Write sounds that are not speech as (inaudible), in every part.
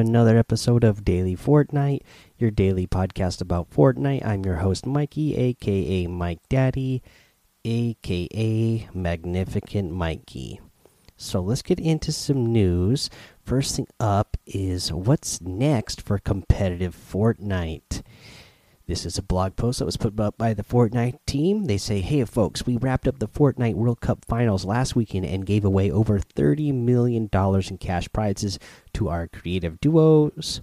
Another episode of Daily Fortnite, your daily podcast about Fortnite. I'm your host, Mikey, aka Mike Daddy, aka Magnificent Mikey. So let's get into some news. First thing up is what's next for competitive Fortnite. This is a blog post that was put up by the Fortnite team. They say, Hey, folks, we wrapped up the Fortnite World Cup finals last weekend and gave away over $30 million in cash prizes to our creative duos,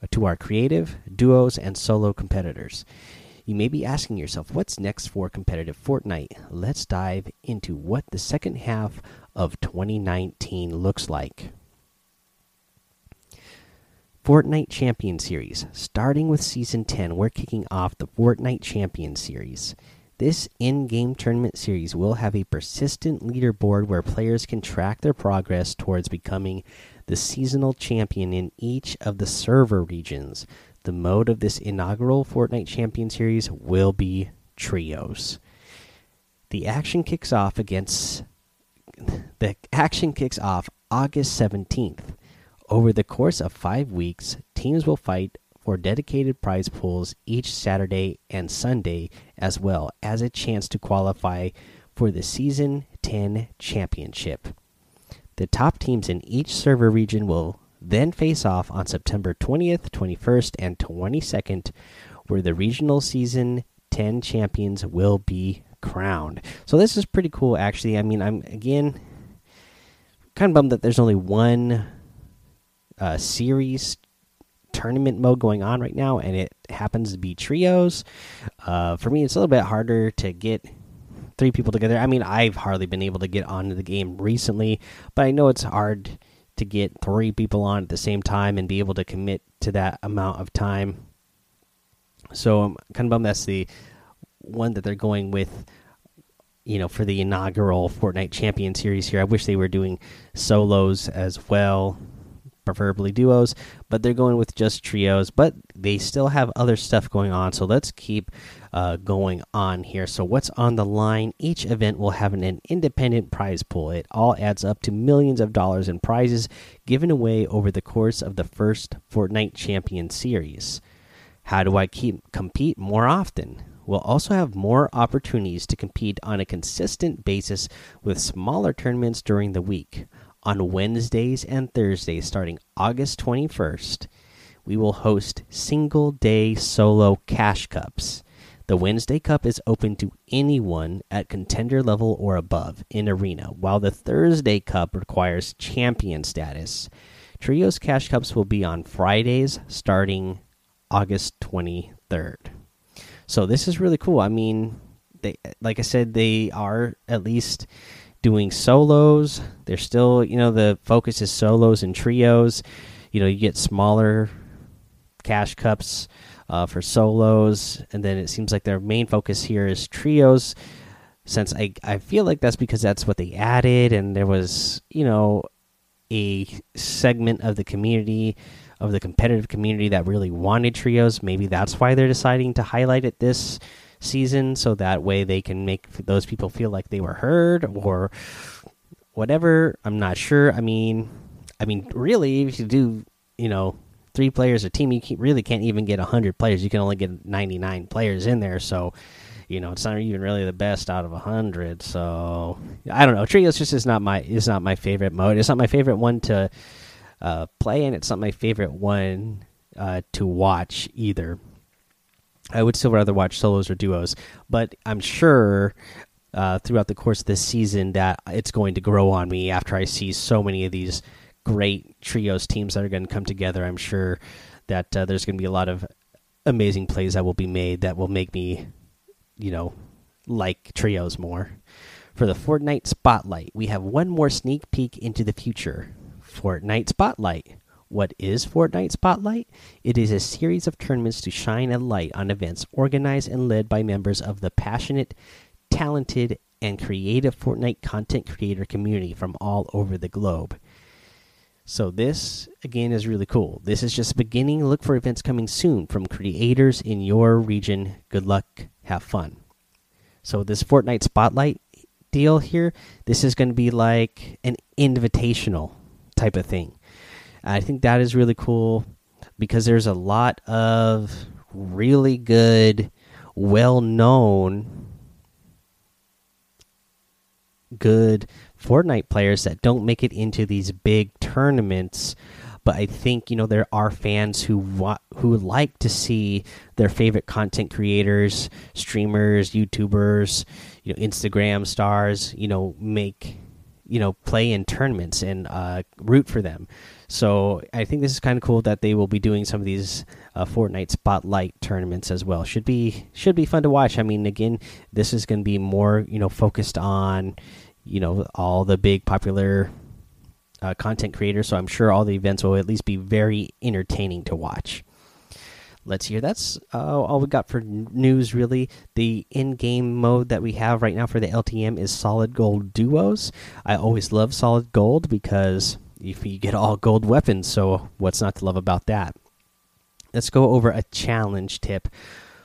uh, to our creative, duos, and solo competitors. You may be asking yourself, what's next for competitive Fortnite? Let's dive into what the second half of 2019 looks like. Fortnite Champion Series. Starting with Season 10, we're kicking off the Fortnite Champion Series. This in game tournament series will have a persistent leaderboard where players can track their progress towards becoming the seasonal champion in each of the server regions. The mode of this inaugural Fortnite Champion Series will be Trios. The action kicks off against. (laughs) The action kicks off August 17th. Over the course of five weeks, teams will fight for dedicated prize pools each Saturday and Sunday, as well as a chance to qualify for the Season 10 Championship. The top teams in each server region will then face off on September 20th, 21st, and 22nd, where the regional Season 10 champions will be crowned. So, this is pretty cool, actually. I mean, I'm again kind of bummed that there's only one uh, series tournament mode going on right now, and it happens to be trios. Uh, for me, it's a little bit harder to get three people together. I mean, I've hardly been able to get onto the game recently, but I know it's hard to get three people on at the same time and be able to commit to that amount of time. So I'm kind of bummed that's the one that they're going with. You know, for the inaugural Fortnite Champion Series here, I wish they were doing solos as well preferably duos, but they're going with just trios. But they still have other stuff going on, so let's keep uh, going on here. So, what's on the line? Each event will have an, an independent prize pool. It all adds up to millions of dollars in prizes given away over the course of the first Fortnite Champion Series. How do I keep compete more often? We'll also have more opportunities to compete on a consistent basis with smaller tournaments during the week on Wednesdays and Thursdays starting August 21st. We will host single day solo cash cups. The Wednesday Cup is open to anyone at contender level or above in Arena, while the Thursday Cup requires champion status. Trios Cash Cups will be on Fridays starting August 23rd. So this is really cool. I mean, they like I said they are at least doing solos. They're still, you know, the focus is solos and trios. You know, you get smaller cash cups uh, for solos, and then it seems like their main focus here is trios. Since I I feel like that's because that's what they added, and there was you know a segment of the community of the competitive community that really wanted trios. Maybe that's why they're deciding to highlight it this season so that way they can make those people feel like they were heard or whatever. I'm not sure. I mean, I mean, really, if you do, you know, three players a team, you really can't even get 100 players. You can only get 99 players in there. So, you know, it's not even really the best out of 100. So, I don't know. Trios just is not my is not my favorite mode. It's not my favorite one to uh, play, and it's not my favorite one uh, to watch either. I would still rather watch solos or duos, but I'm sure uh, throughout the course of this season that it's going to grow on me after I see so many of these great trios teams that are going to come together. I'm sure that uh, there's going to be a lot of amazing plays that will be made that will make me, you know, like trios more. For the Fortnite Spotlight, we have one more sneak peek into the future. Fortnite Spotlight. What is Fortnite Spotlight? It is a series of tournaments to shine a light on events organized and led by members of the passionate, talented, and creative Fortnite content creator community from all over the globe. So, this again is really cool. This is just beginning. Look for events coming soon from creators in your region. Good luck. Have fun. So, this Fortnite Spotlight deal here, this is going to be like an invitational type of thing I think that is really cool because there's a lot of really good, well known, good Fortnite players that don't make it into these big tournaments. But I think you know there are fans who want who like to see their favorite content creators, streamers, YouTubers, you know, Instagram stars, you know, make you know play in tournaments and uh, root for them. So I think this is kind of cool that they will be doing some of these uh, Fortnite Spotlight tournaments as well. Should be should be fun to watch. I mean, again, this is going to be more you know focused on you know all the big popular uh, content creators. So I'm sure all the events will at least be very entertaining to watch. Let's hear. That's uh, all we got for news. Really, the in-game mode that we have right now for the LTM is Solid Gold Duos. I always love Solid Gold because if you get all gold weapons, so what's not to love about that? Let's go over a challenge tip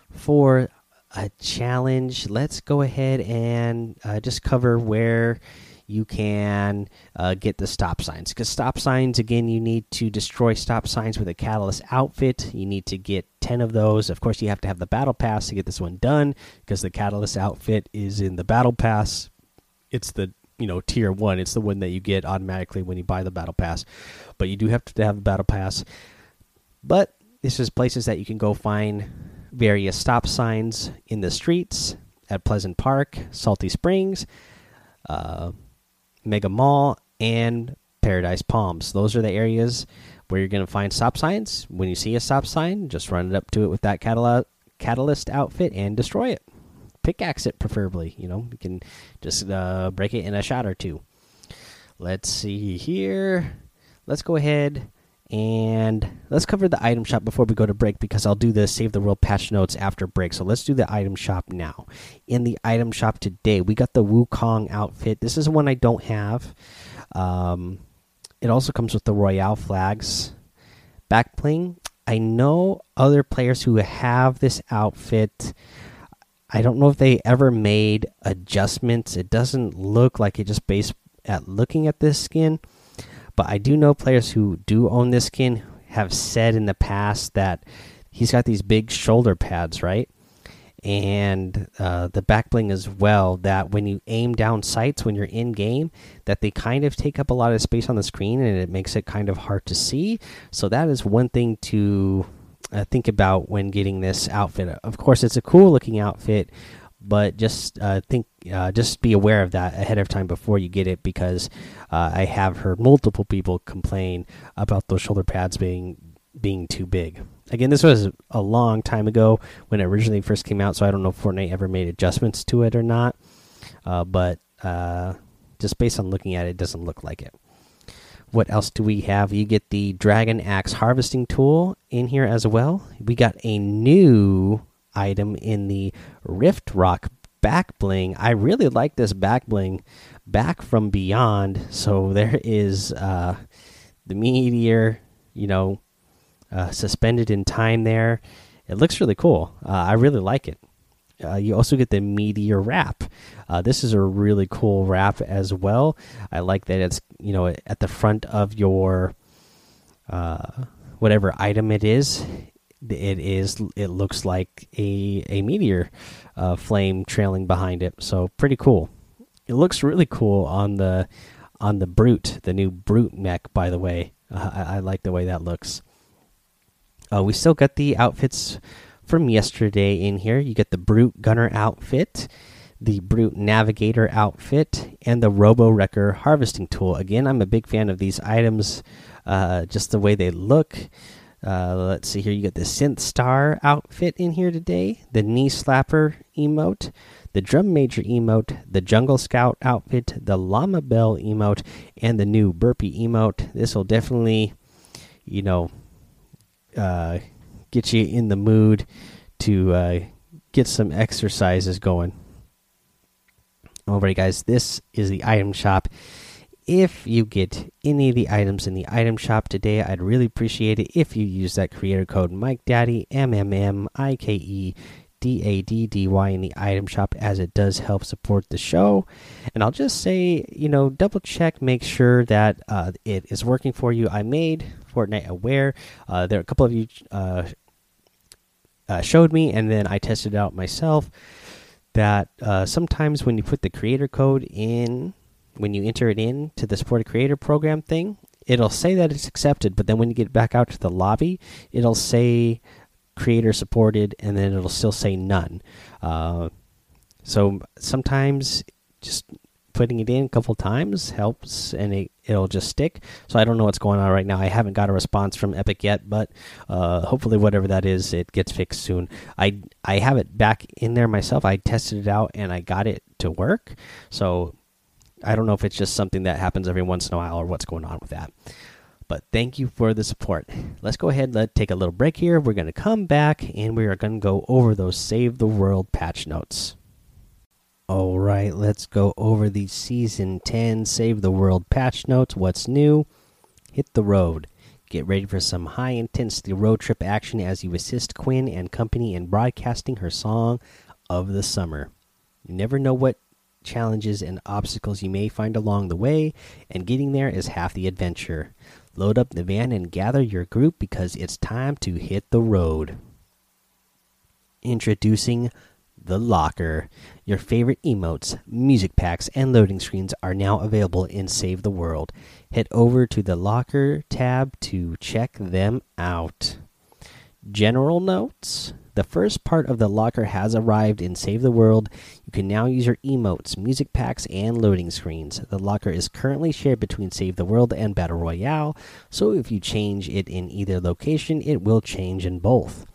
for a challenge. Let's go ahead and uh, just cover where you can uh, get the stop signs because stop signs again you need to destroy stop signs with a catalyst outfit you need to get 10 of those of course you have to have the battle pass to get this one done because the catalyst outfit is in the battle pass it's the you know tier one it's the one that you get automatically when you buy the battle pass but you do have to have a battle pass but this is places that you can go find various stop signs in the streets at pleasant park salty springs uh, Mega Mall, and Paradise Palms. Those are the areas where you're going to find stop signs. When you see a stop sign, just run it up to it with that catalyst outfit and destroy it. Pickaxe it, preferably. You know, you can just uh, break it in a shot or two. Let's see here. Let's go ahead and let's cover the item shop before we go to break because I'll do the save the world patch notes after break. So let's do the item shop now. In the item shop today, we got the Wukong outfit. This is one I don't have. Um, it also comes with the Royal flags. Back. I know other players who have this outfit. I don't know if they ever made adjustments. It doesn't look like it just based at looking at this skin but I do know players who do own this skin have said in the past that he's got these big shoulder pads, right? And uh, the back bling as well. That when you aim down sights when you're in game, that they kind of take up a lot of space on the screen, and it makes it kind of hard to see. So that is one thing to uh, think about when getting this outfit. Of course, it's a cool looking outfit, but just uh, think, uh, just be aware of that ahead of time before you get it, because uh, I have heard multiple people complain about those shoulder pads being being too big. Again, this was a long time ago when it originally first came out, so I don't know if Fortnite ever made adjustments to it or not. Uh, but uh, just based on looking at it, it doesn't look like it. What else do we have? You get the Dragon Axe harvesting tool in here as well. We got a new item in the Rift Rock back bling. I really like this back bling, back from beyond. So there is uh, the meteor, you know, uh, suspended in time there. It looks really cool. Uh, I really like it. Uh, you also get the meteor wrap. Uh, this is a really cool wrap as well. I like that it's you know at the front of your uh, whatever item it is it is it looks like a a meteor uh, flame trailing behind it. So pretty cool. It looks really cool on the on the brute, the new brute mech. By the way, uh, I, I, like the way that looks. Uh, we still got the outfits from yesterday in here. You get the brute gunner outfit, the brute navigator outfit, and the robo wrecker harvesting tool. Again, I'm a big fan of these items. Uh, just the way they look. Uh, let's see here. You got the Synth Star outfit in here today, the Knee Slapper emote, the Drum Major emote, the Jungle Scout outfit, the Llama Bell emote, and the new Burpee emote. This will definitely, you know, uh, get you in the mood to uh, get some exercises going. Alright, guys, this is the item shop if you get any of the items in the item shop today, I'd really appreciate it if you use that creator code Mike Daddy M M M I K E D A D D Y in the item shop as it does help support the show. And I'll just say, you know, double check, make sure that uh, it is working for you. I made Fortnite aware. Uh, there are a couple of you uh, uh showed me, and then I tested it out myself. That uh, sometimes when you put the creator code in, when you enter it in to the support a creator program thing, it'll say that it's accepted, but then when you get back out to the lobby, it'll say creator supported, and then it'll still say none. Uh, so sometimes just putting it in a couple times helps, and it, it'll just stick. So I don't know what's going on right now. I haven't got a response from Epic yet, but uh, hopefully whatever that is, it gets fixed soon. I I have it back in there myself. I tested it out and I got it to work. So I don't know if it's just something that happens every once in a while or what's going on with that. But thank you for the support. Let's go ahead. Let's take a little break here. We're going to come back and we are going to go over those Save the World patch notes. All right, let's go over the Season 10 Save the World patch notes. What's new? Hit the road. Get ready for some high intensity road trip action as you assist Quinn and company in broadcasting her song of the summer. You never know what challenges and obstacles you may find along the way, and getting there is half the adventure. Load up the van and gather your group because it's time to hit the road. Introducing the Locker. Your favorite emotes, music packs, and loading screens are now available in Save the World. Head over to the Locker tab to check them out. General notes the first part of the locker has arrived in Save the World. You can now use your emotes, music packs, and loading screens. The locker is currently shared between Save the World and Battle Royale, so if you change it in either location, it will change in both.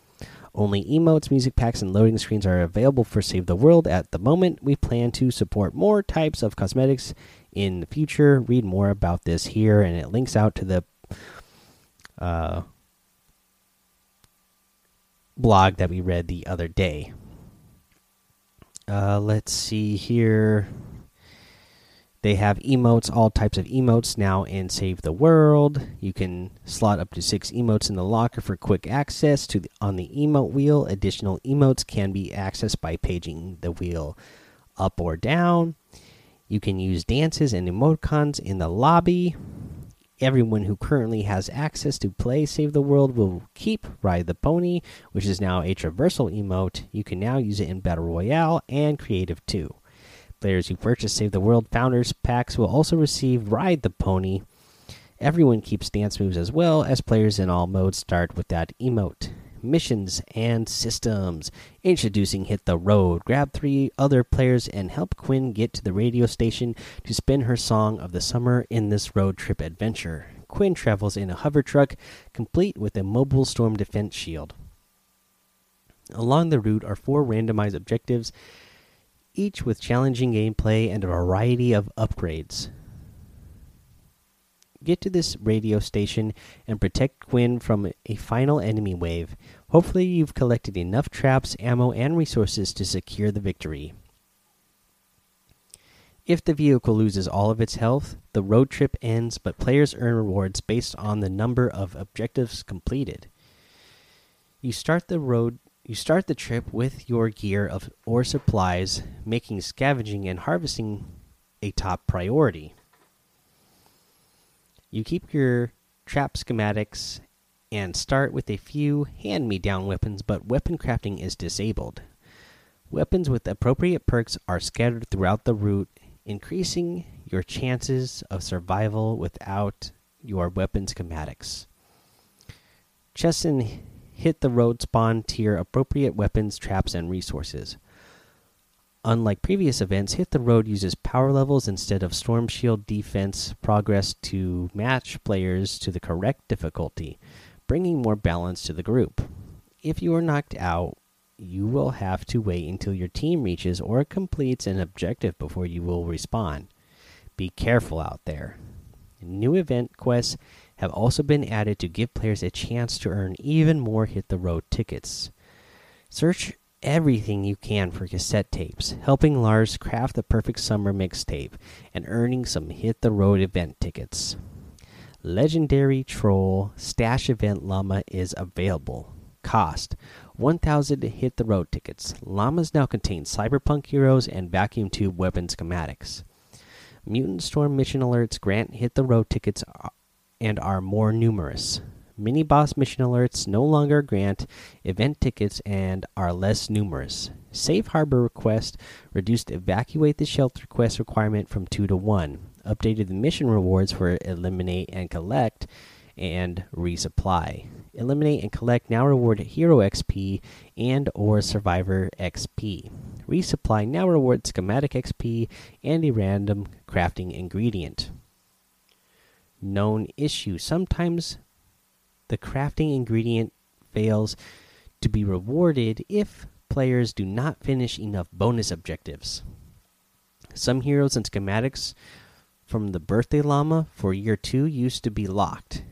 Only emotes, music packs, and loading screens are available for Save the World at the moment. We plan to support more types of cosmetics in the future. Read more about this here, and it links out to the uh, blog that we read the other day. Uh, let's see here. They have emotes, all types of emotes now in Save the World. You can slot up to six emotes in the locker for quick access to the, on the emote wheel. Additional emotes can be accessed by paging the wheel up or down. You can use dances and emoticons in the lobby. Everyone who currently has access to play Save the World will keep Ride the Pony, which is now a traversal emote. You can now use it in Battle Royale and Creative too. Players who purchase Save the World Founders packs will also receive Ride the Pony. Everyone keeps dance moves as well, as players in all modes start with that emote missions, and systems. Introducing Hit the Road. Grab three other players and help Quinn get to the radio station to spin her song of the summer in this road trip adventure. Quinn travels in a hover truck complete with a mobile storm defense shield. Along the route are four randomized objectives, each with challenging gameplay and a variety of upgrades. Get to this radio station and protect Quinn from a final enemy wave. Hopefully, you've collected enough traps, ammo, and resources to secure the victory. If the vehicle loses all of its health, the road trip ends, but players earn rewards based on the number of objectives completed. You start the road you start the trip with your gear of or supplies, making scavenging and harvesting a top priority. You keep your trap schematics and start with a few hand me down weapons, but weapon crafting is disabled. Weapons with appropriate perks are scattered throughout the route, increasing your chances of survival without your weapon schematics. Chests and hit the road spawn tier appropriate weapons, traps, and resources. Unlike previous events, Hit the Road uses power levels instead of Storm Shield defense progress to match players to the correct difficulty, bringing more balance to the group. If you are knocked out, you will have to wait until your team reaches or completes an objective before you will respawn. Be careful out there. New event quests have also been added to give players a chance to earn even more Hit the Road tickets. Search everything you can for cassette tapes, helping Lars craft the perfect summer mixtape, and earning some Hit the Road event tickets. Legendary Troll Stash Event Llama is available. Cost 1000 hit the road tickets. Llamas now contain cyberpunk heroes and vacuum tube weapon schematics. Mutant Storm mission alerts grant hit the road tickets and are more numerous. Mini boss mission alerts no longer grant event tickets and are less numerous. Safe harbor request reduced evacuate the shelter quest requirement from 2 to 1. Updated the mission rewards for eliminate and collect and resupply. Eliminate and collect now reward hero XP and or survivor XP. Resupply now rewards schematic XP and a random crafting ingredient. Known issue. Sometimes the crafting ingredient fails to be rewarded if players do not finish enough bonus objectives. Some heroes and schematics from the birthday llama for year 2 used to be locked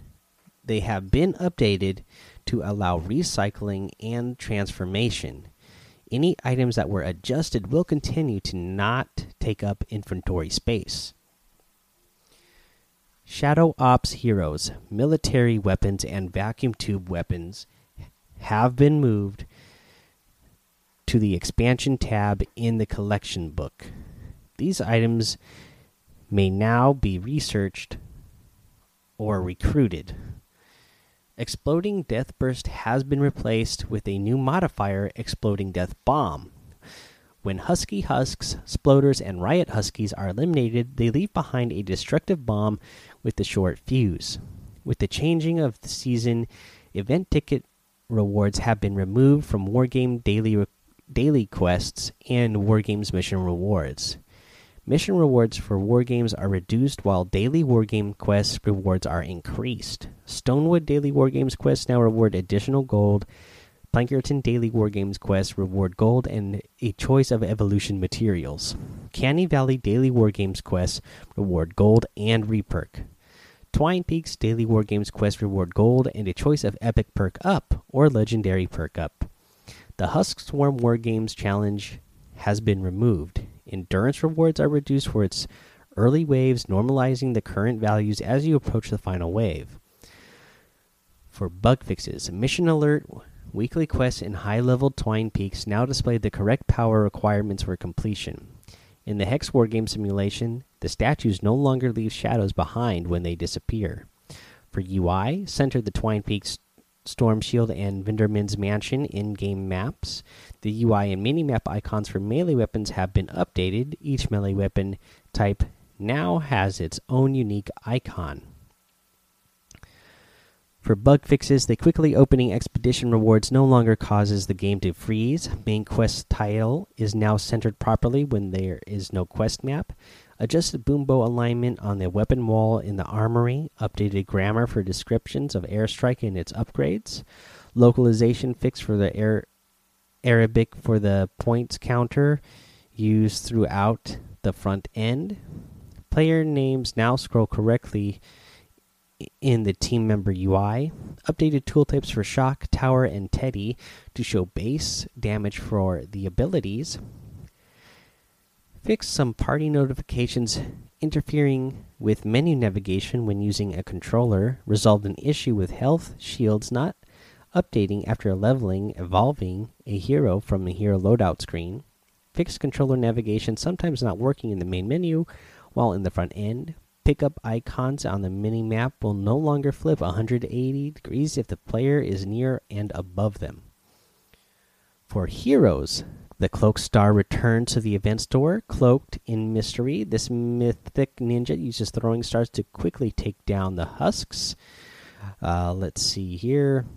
they have been updated to allow recycling and transformation. Any items that were adjusted will continue to not take up inventory space. Shadow Ops heroes, military weapons, and vacuum tube weapons have been moved to the expansion tab in the collection book. These items may now be researched or recruited. Exploding Death Burst has been replaced with a new modifier, Exploding Death Bomb. When Husky Husks, Sploders, and Riot Huskies are eliminated, they leave behind a destructive bomb with the short fuse. With the changing of the season, event ticket rewards have been removed from Wargame daily daily quests and Wargames mission rewards. Mission rewards for wargames are reduced while daily wargame quests rewards are increased. Stonewood daily wargames quests now reward additional gold. Plankerton daily wargames quests reward gold and a choice of evolution materials. Canny Valley daily wargames quests reward gold and reperk. Twine Peaks daily wargames Quest reward gold and a choice of epic perk up or legendary perk up. The Husk Swarm Wargames challenge has been removed. Endurance rewards are reduced for its early waves, normalizing the current values as you approach the final wave. For bug fixes, Mission Alert weekly quests in high level Twine Peaks now display the correct power requirements for completion. In the Hex War game simulation, the statues no longer leave shadows behind when they disappear. For UI, center the Twine Peaks Storm Shield and Vinderman's Mansion in game maps. The UI and minimap icons for melee weapons have been updated. Each melee weapon type now has its own unique icon. For bug fixes, the quickly opening expedition rewards no longer causes the game to freeze. Main quest title is now centered properly when there is no quest map. Adjusted boom bow alignment on the weapon wall in the armory. Updated grammar for descriptions of airstrike and its upgrades. Localization fix for the air Arabic for the points counter used throughout the front end. Player names now scroll correctly in the team member UI. Updated tooltips for Shock, Tower, and Teddy to show base damage for the abilities fixed some party notifications interfering with menu navigation when using a controller, resolved an issue with health shields not updating after leveling, evolving a hero from the hero loadout screen, fixed controller navigation sometimes not working in the main menu while in the front end. Pickup icons on the mini map will no longer flip 180 degrees if the player is near and above them. For heroes, the Cloak Star returns to the event store, cloaked in mystery. This mythic ninja uses throwing stars to quickly take down the husks. Uh, let's see here.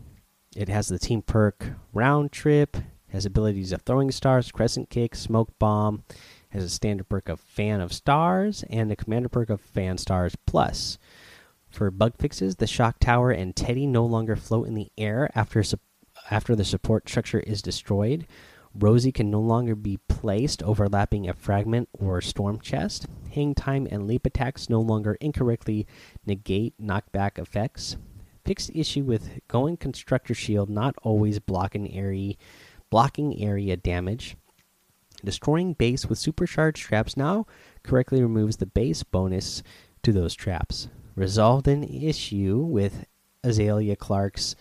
It has the team perk round trip, has abilities of throwing stars, crescent kick, smoke bomb, has a standard perk of fan of stars, and a commander perk of fan stars plus. For bug fixes, the shock tower and Teddy no longer float in the air after after the support structure is destroyed. Rosie can no longer be placed overlapping a fragment or storm chest. Hang time and leap attacks no longer incorrectly negate knockback effects. Fixed issue with going constructor shield not always blocking area blocking area damage. Destroying base with supercharged traps now correctly removes the base bonus to those traps. Resolved an issue with Azalea Clark's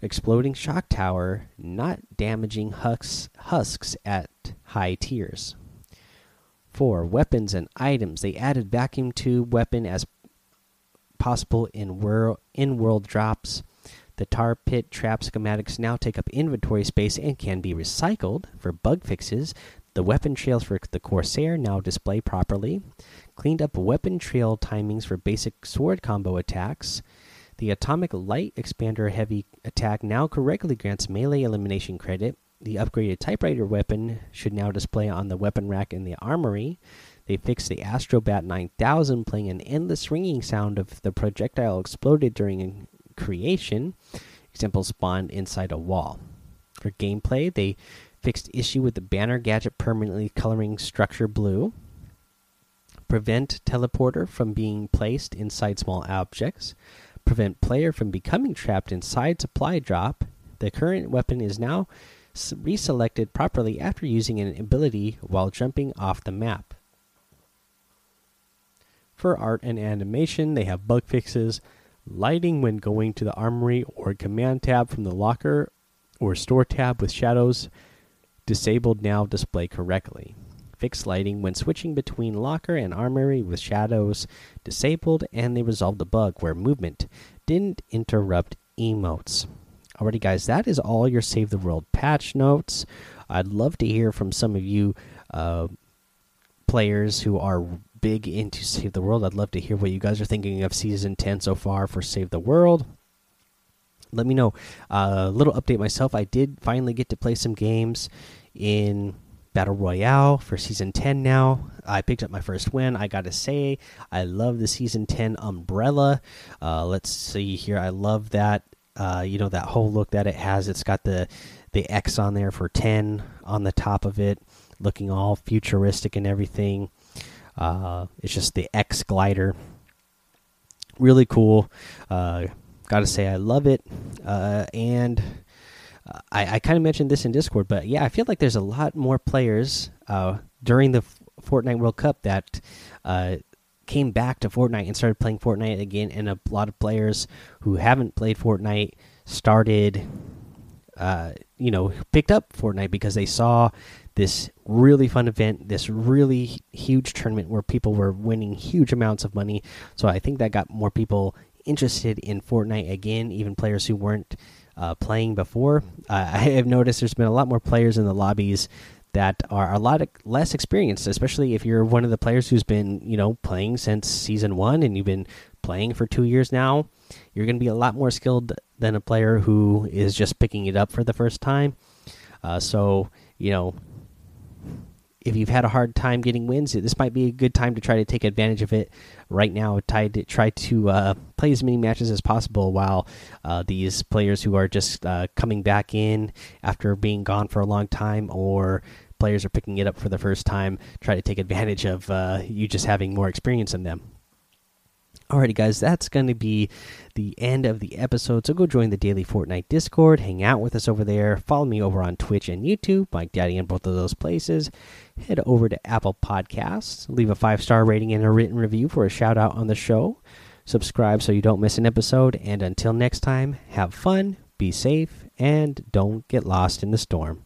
exploding shock tower, not damaging husks, husks at high tiers. 4. Weapons and items. They added vacuum tube weapon as possible in world in world drops. The tar pit trap schematics now take up inventory space and can be recycled for bug fixes. The weapon trails for the Corsair now display properly. Cleaned up weapon trail timings for basic sword combo attacks. The Atomic Light Expander heavy attack now correctly grants melee elimination credit. The upgraded typewriter weapon should now display on the weapon rack in the armory. They fixed the Astrobat 9000, playing an endless ringing sound of the projectile exploded during creation. Example spawned inside a wall. For gameplay, they fixed issue with the banner gadget permanently coloring structure blue. Prevent teleporter from being placed inside small objects prevent player from becoming trapped inside supply drop. The current weapon is now reselected properly after using an ability while jumping off the map. For art and animation, they have bug fixes, lighting when going to the armory or command tab from the locker or store tab with shadows disabled now display correctly. Fixed lighting when switching between locker and armory with shadows disabled, and they resolved the bug where movement didn't interrupt emotes. Alrighty, guys, that is all your Save the World patch notes. I'd love to hear from some of you uh, players who are big into Save the World. I'd love to hear what you guys are thinking of Season 10 so far for Save the World. Let me know. A uh, little update myself. I did finally get to play some games in Battle Royale for Season 10 now. I picked up my first win. I got to say, I love the Season 10 umbrella. Uh, let's see here. I love that. Uh, you know that whole look that it has. It's got the the X on there for 10 on the top of it, looking all futuristic and everything. Uh, it's just the X glider. Really cool. Uh, Got to say, I love it. Uh, and I, I kind of mentioned this in Discord, but yeah, I feel like there's a lot more players uh, during the Fortnite World Cup that uh, came back to Fortnite and started playing Fortnite again, and a lot of players who haven't played Fortnite started, uh, you know, picked up Fortnite because they saw this really fun event, this really huge tournament where people were winning huge amounts of money. So I think that got more people interested in Fortnite again, even players who weren't uh, playing before. Uh, I have noticed there's been a lot more players in the lobbies that are a lot less experienced, especially if you're one of the players who's been, you know, playing since season one and you've been playing for two years now. You're going to be a lot more skilled than a player who is just picking it up for the first time. Uh, so, you know, if you've had a hard time getting wins, this might be a good time to try to take advantage of it right now. Try to try to uh, play as many matches as possible while uh, these players who are just uh, coming back in after being gone for a long time, or players are picking it up for the first time, try to take advantage of uh, you just having more experience than them. Alrighty, guys, that's going to be the end of the episode. So go join the daily Fortnite Discord, hang out with us over there. Follow me over on Twitch and YouTube, Mike Daddy in both of those places. Head over to Apple Podcasts, leave a five star rating and a written review for a shout out on the show. Subscribe so you don't miss an episode. And until next time, have fun, be safe, and don't get lost in the storm.